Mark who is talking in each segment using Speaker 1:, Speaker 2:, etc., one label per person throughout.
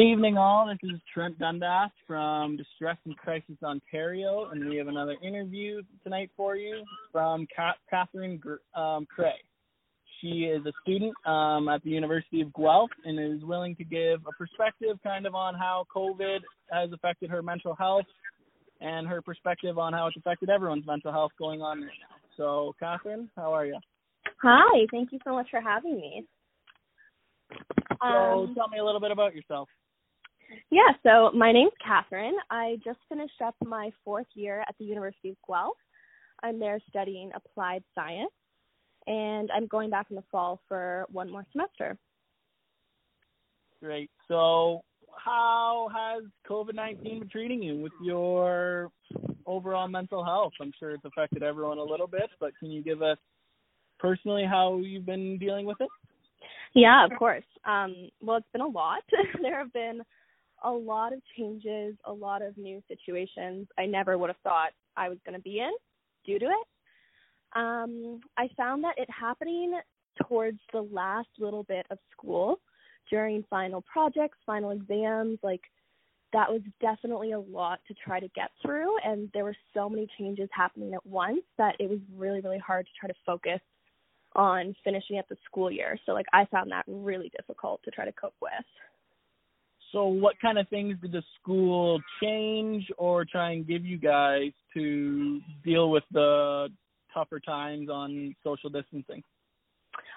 Speaker 1: Good evening, all. This is Trent Dundas from Distress and Crisis Ontario, and we have another interview tonight for you from Catherine um, Cray. She is a student um, at the University of Guelph and is willing to give a perspective kind of on how COVID has affected her mental health and her perspective on how it's affected everyone's mental health going on right now. So, Catherine, how are you?
Speaker 2: Hi, thank you so much for having me.
Speaker 1: So, um, tell me a little bit about yourself.
Speaker 2: Yeah, so my name's Catherine. I just finished up my fourth year at the University of Guelph. I'm there studying applied science, and I'm going back in the fall for one more semester.
Speaker 1: Great. So, how has COVID 19 been treating you with your overall mental health? I'm sure it's affected everyone a little bit, but can you give us personally how you've been dealing with it?
Speaker 2: Yeah, of course. Um, well, it's been a lot. there have been a lot of changes, a lot of new situations I never would have thought I was going to be in due to it. Um, I found that it happening towards the last little bit of school during final projects, final exams, like that was definitely a lot to try to get through and there were so many changes happening at once that it was really really hard to try to focus on finishing up the school year. So like I found that really difficult to try to cope with.
Speaker 1: So, what kind of things did the school change or try and give you guys to deal with the tougher times on social distancing?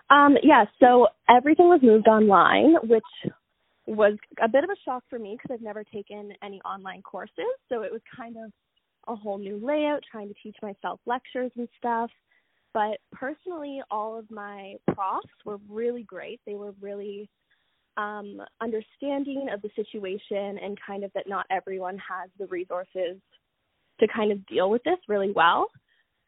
Speaker 2: Um, yeah, so everything was moved online, which was a bit of a shock for me because I've never taken any online courses. So it was kind of a whole new layout, trying to teach myself lectures and stuff. But personally, all of my profs were really great. They were really um, understanding of the situation and kind of that not everyone has the resources to kind of deal with this really well.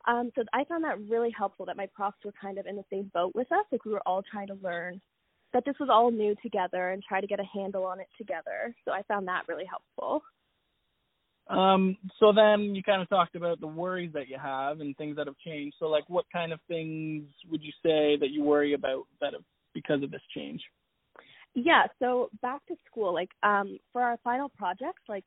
Speaker 2: Um, so I found that really helpful that my profs were kind of in the same boat with us. Like we were all trying to learn that this was all new together and try to get a handle on it together. So I found that really helpful.
Speaker 1: Um, so then you kind of talked about the worries that you have and things that have changed. So like what kind of things would you say that you worry about that have because of this change?
Speaker 2: Yeah, so back to school, like um for our final projects, like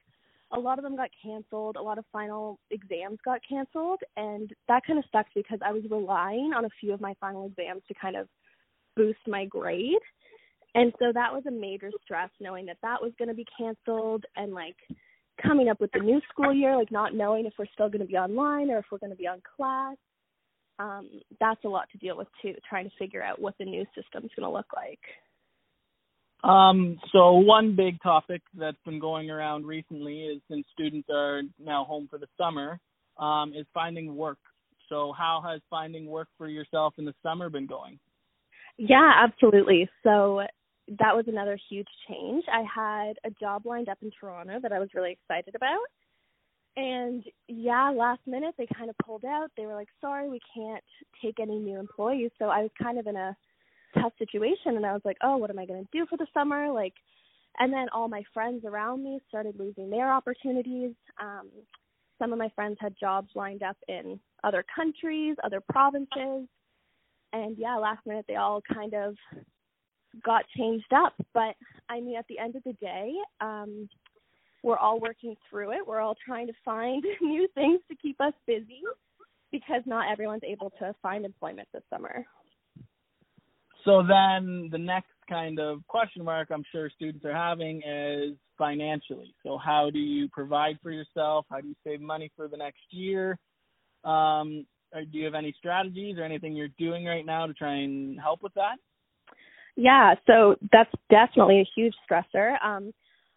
Speaker 2: a lot of them got canceled, a lot of final exams got canceled, and that kind of sucks because I was relying on a few of my final exams to kind of boost my grade. And so that was a major stress knowing that that was going to be canceled and like coming up with the new school year, like not knowing if we're still going to be online or if we're going to be on class. Um, that's a lot to deal with too, trying to figure out what the new system's going to look like.
Speaker 1: Um, so one big topic that's been going around recently is since students are now home for the summer, um, is finding work. So how has finding work for yourself in the summer been going?
Speaker 2: Yeah, absolutely. So that was another huge change. I had a job lined up in Toronto that I was really excited about. And yeah, last minute they kind of pulled out. They were like, "Sorry, we can't take any new employees." So I was kind of in a tough situation and I was like, "Oh, what am I going to do for the summer?" Like and then all my friends around me started losing their opportunities. Um some of my friends had jobs lined up in other countries, other provinces. And yeah, last minute they all kind of got changed up, but I mean at the end of the day, um we're all working through it. We're all trying to find new things to keep us busy because not everyone's able to find employment this summer.
Speaker 1: So then the next kind of question mark I'm sure students are having is financially. So how do you provide for yourself? How do you save money for the next year? Um, do you have any strategies or anything you're doing right now to try and help with that?
Speaker 2: Yeah, so that's definitely a huge stressor. Um,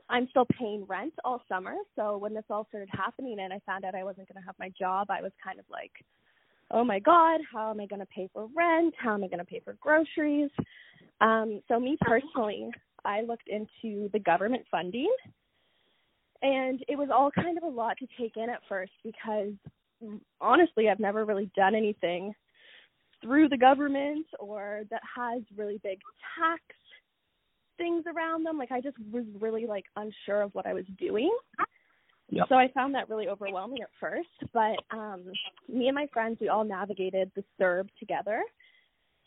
Speaker 2: I'm still paying rent all summer, so when this all started happening and I found out I wasn't going to have my job, I was kind of like, oh my god, how am I going to pay for rent? How am I going to pay for groceries? Um, so me personally, I looked into the government funding, and it was all kind of a lot to take in at first because honestly, I've never really done anything through the government or that has really big tax things around them. Like I just was really like unsure of what I was doing.
Speaker 1: Yep.
Speaker 2: So I found that really overwhelming at first, but um me and my friends we all navigated the CERB together.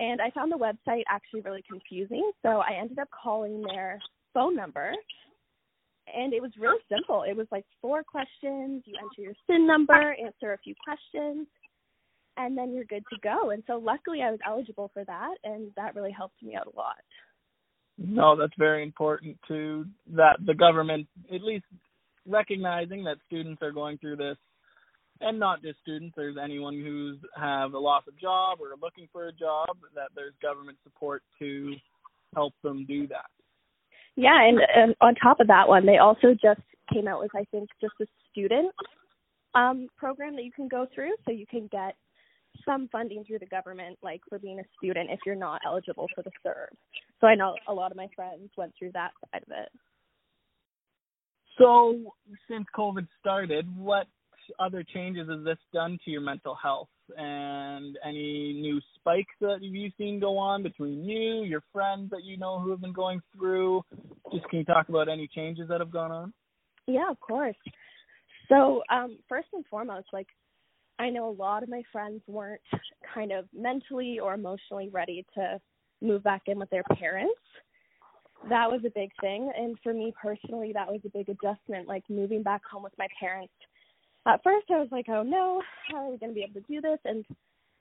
Speaker 2: And I found the website actually really confusing, so I ended up calling their phone number. And it was really simple. It was like four questions, you enter your SIN number, answer a few questions, and then you're good to go. And so luckily I was eligible for that and that really helped me out a lot.
Speaker 1: No, that's very important to that the government at least recognizing that students are going through this and not just students, there's anyone who's have a loss of job or looking for a job, that there's government support to help them do that.
Speaker 2: Yeah, and, and on top of that one, they also just came out with I think just a student um program that you can go through so you can get some funding through the government, like for being a student if you're not eligible for the CERB. So I know a lot of my friends went through that side of it.
Speaker 1: So since COVID started, what other changes has this done to your mental health? And any new spikes that you've seen go on between you, your friends that you know who have been going through? Just can you talk about any changes that have gone on?
Speaker 2: Yeah, of course. So, um, first and foremost, like I know a lot of my friends weren't kind of mentally or emotionally ready to move back in with their parents. That was a big thing. And for me personally, that was a big adjustment, like moving back home with my parents. At first, I was like, oh no, how are we going to be able to do this? And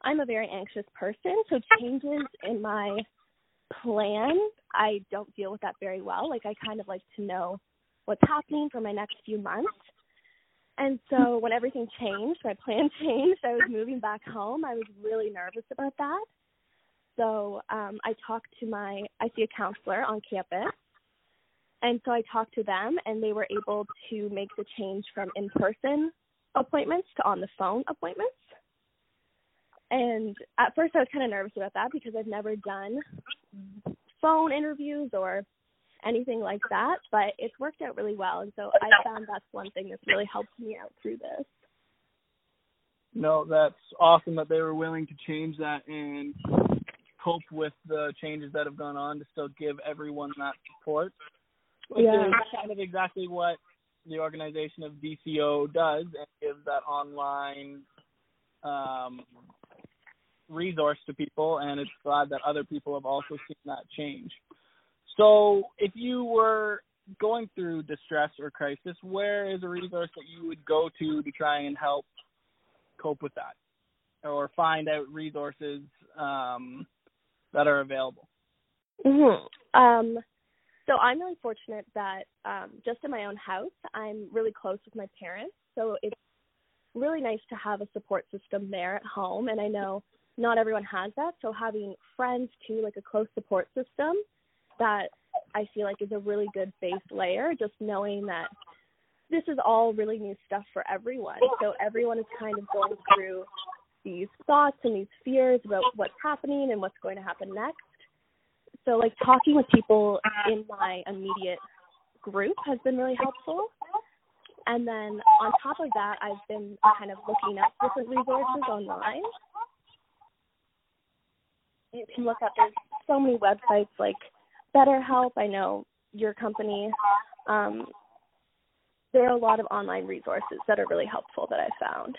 Speaker 2: I'm a very anxious person, so changes in my plan, I don't deal with that very well. Like, I kind of like to know what's happening for my next few months. And so when everything changed, my plan changed. I was moving back home. I was really nervous about that. So um, I talked to my, I see a counselor on campus. And so I talked to them, and they were able to make the change from in person appointments to on the phone appointments. And at first, I was kind of nervous about that because I've never done phone interviews or anything like that, but it's worked out really well. And so I found that's one thing that's really helped me out through this.
Speaker 1: No, that's awesome that they were willing to change that and cope with the changes that have gone on to still give everyone that support. Which
Speaker 2: Yeah.
Speaker 1: is kind of exactly what the organization of DCO does and gives that online um, resource to people and it's glad that other people have also seen that change. So if you were going through distress or crisis, where is a resource that you would go to to try and help cope with that or find out resources um, that are available?
Speaker 2: hmm Um, so I'm really fortunate that um, just in my own house, I'm really close with my parents. So it's really nice to have a support system there at home. And I know not everyone has that. So having friends too, like a close support system, that I feel like is a really good base layer. Just knowing that this is all really new stuff for everyone. So everyone is kind of going through these thoughts and these fears about what's happening and what's going to happen next. So like talking with people in my immediate group has been really helpful. And then on top of that i've been kind of looking up different resources online. You can look up there's so many websites like betterhelp. I know your company. Um, there are a lot of online resources that are really helpful that i found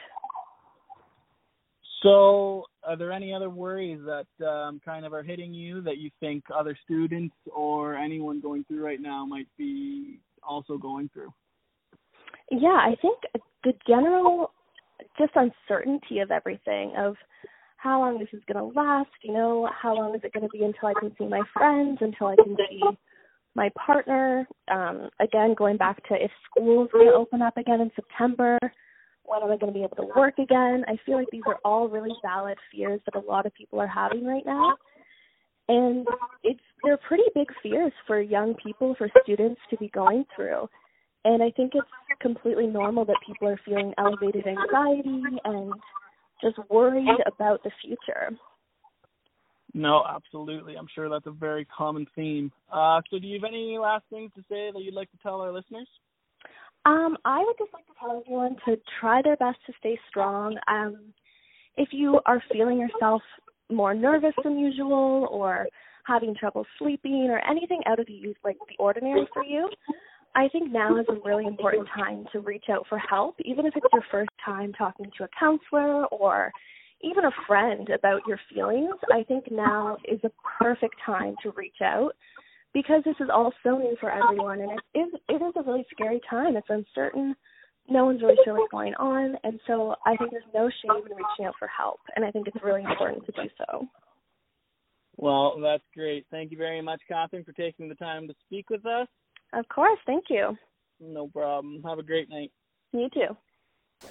Speaker 1: So, are there any other worries that um, kind of are hitting you that you think other students or anyone going through right now might be also going through?
Speaker 2: Yeah, I think the general just uncertainty of everything of how long this is going to last, you know, how long is it going to be until I can see my friends, until I can see my partner. Um, again, going back to if school's going to open up again in September, when am I going to be able to work again? I feel like these are all really valid fears that a lot of people are having right now. And it's they're pretty big fears for young people, for students to be going through. And I think it's completely normal that people are feeling elevated anxiety and just worried about the future.
Speaker 1: No, absolutely. I'm sure that's a very common theme. Uh, so, do you have any last things to say that you'd like to tell our listeners?
Speaker 2: Um, I would just like to tell everyone to try their best to stay strong. Um, if you are feeling yourself more nervous than usual or having trouble sleeping or anything out of the like the ordinary for you, I think now is a really important time to reach out for help, even if it's your first time talking to a counselor or even a friend about your feelings. I think now is a perfect time to reach out because this is all so new for everyone and it is it is a really scary time. It's uncertain. No one's really sure what's going on and so I think there's no shame in reaching out for help and I think it's really important to do so.
Speaker 1: Well, that's great. Thank you very much, Catherine, for taking the time to speak with us.
Speaker 2: Of course, thank you.
Speaker 1: No problem. Have a great night.
Speaker 2: You too.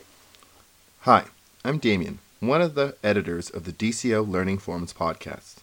Speaker 3: Hi, I'm Damien, one of the editors of the DCO Learning Forums podcast.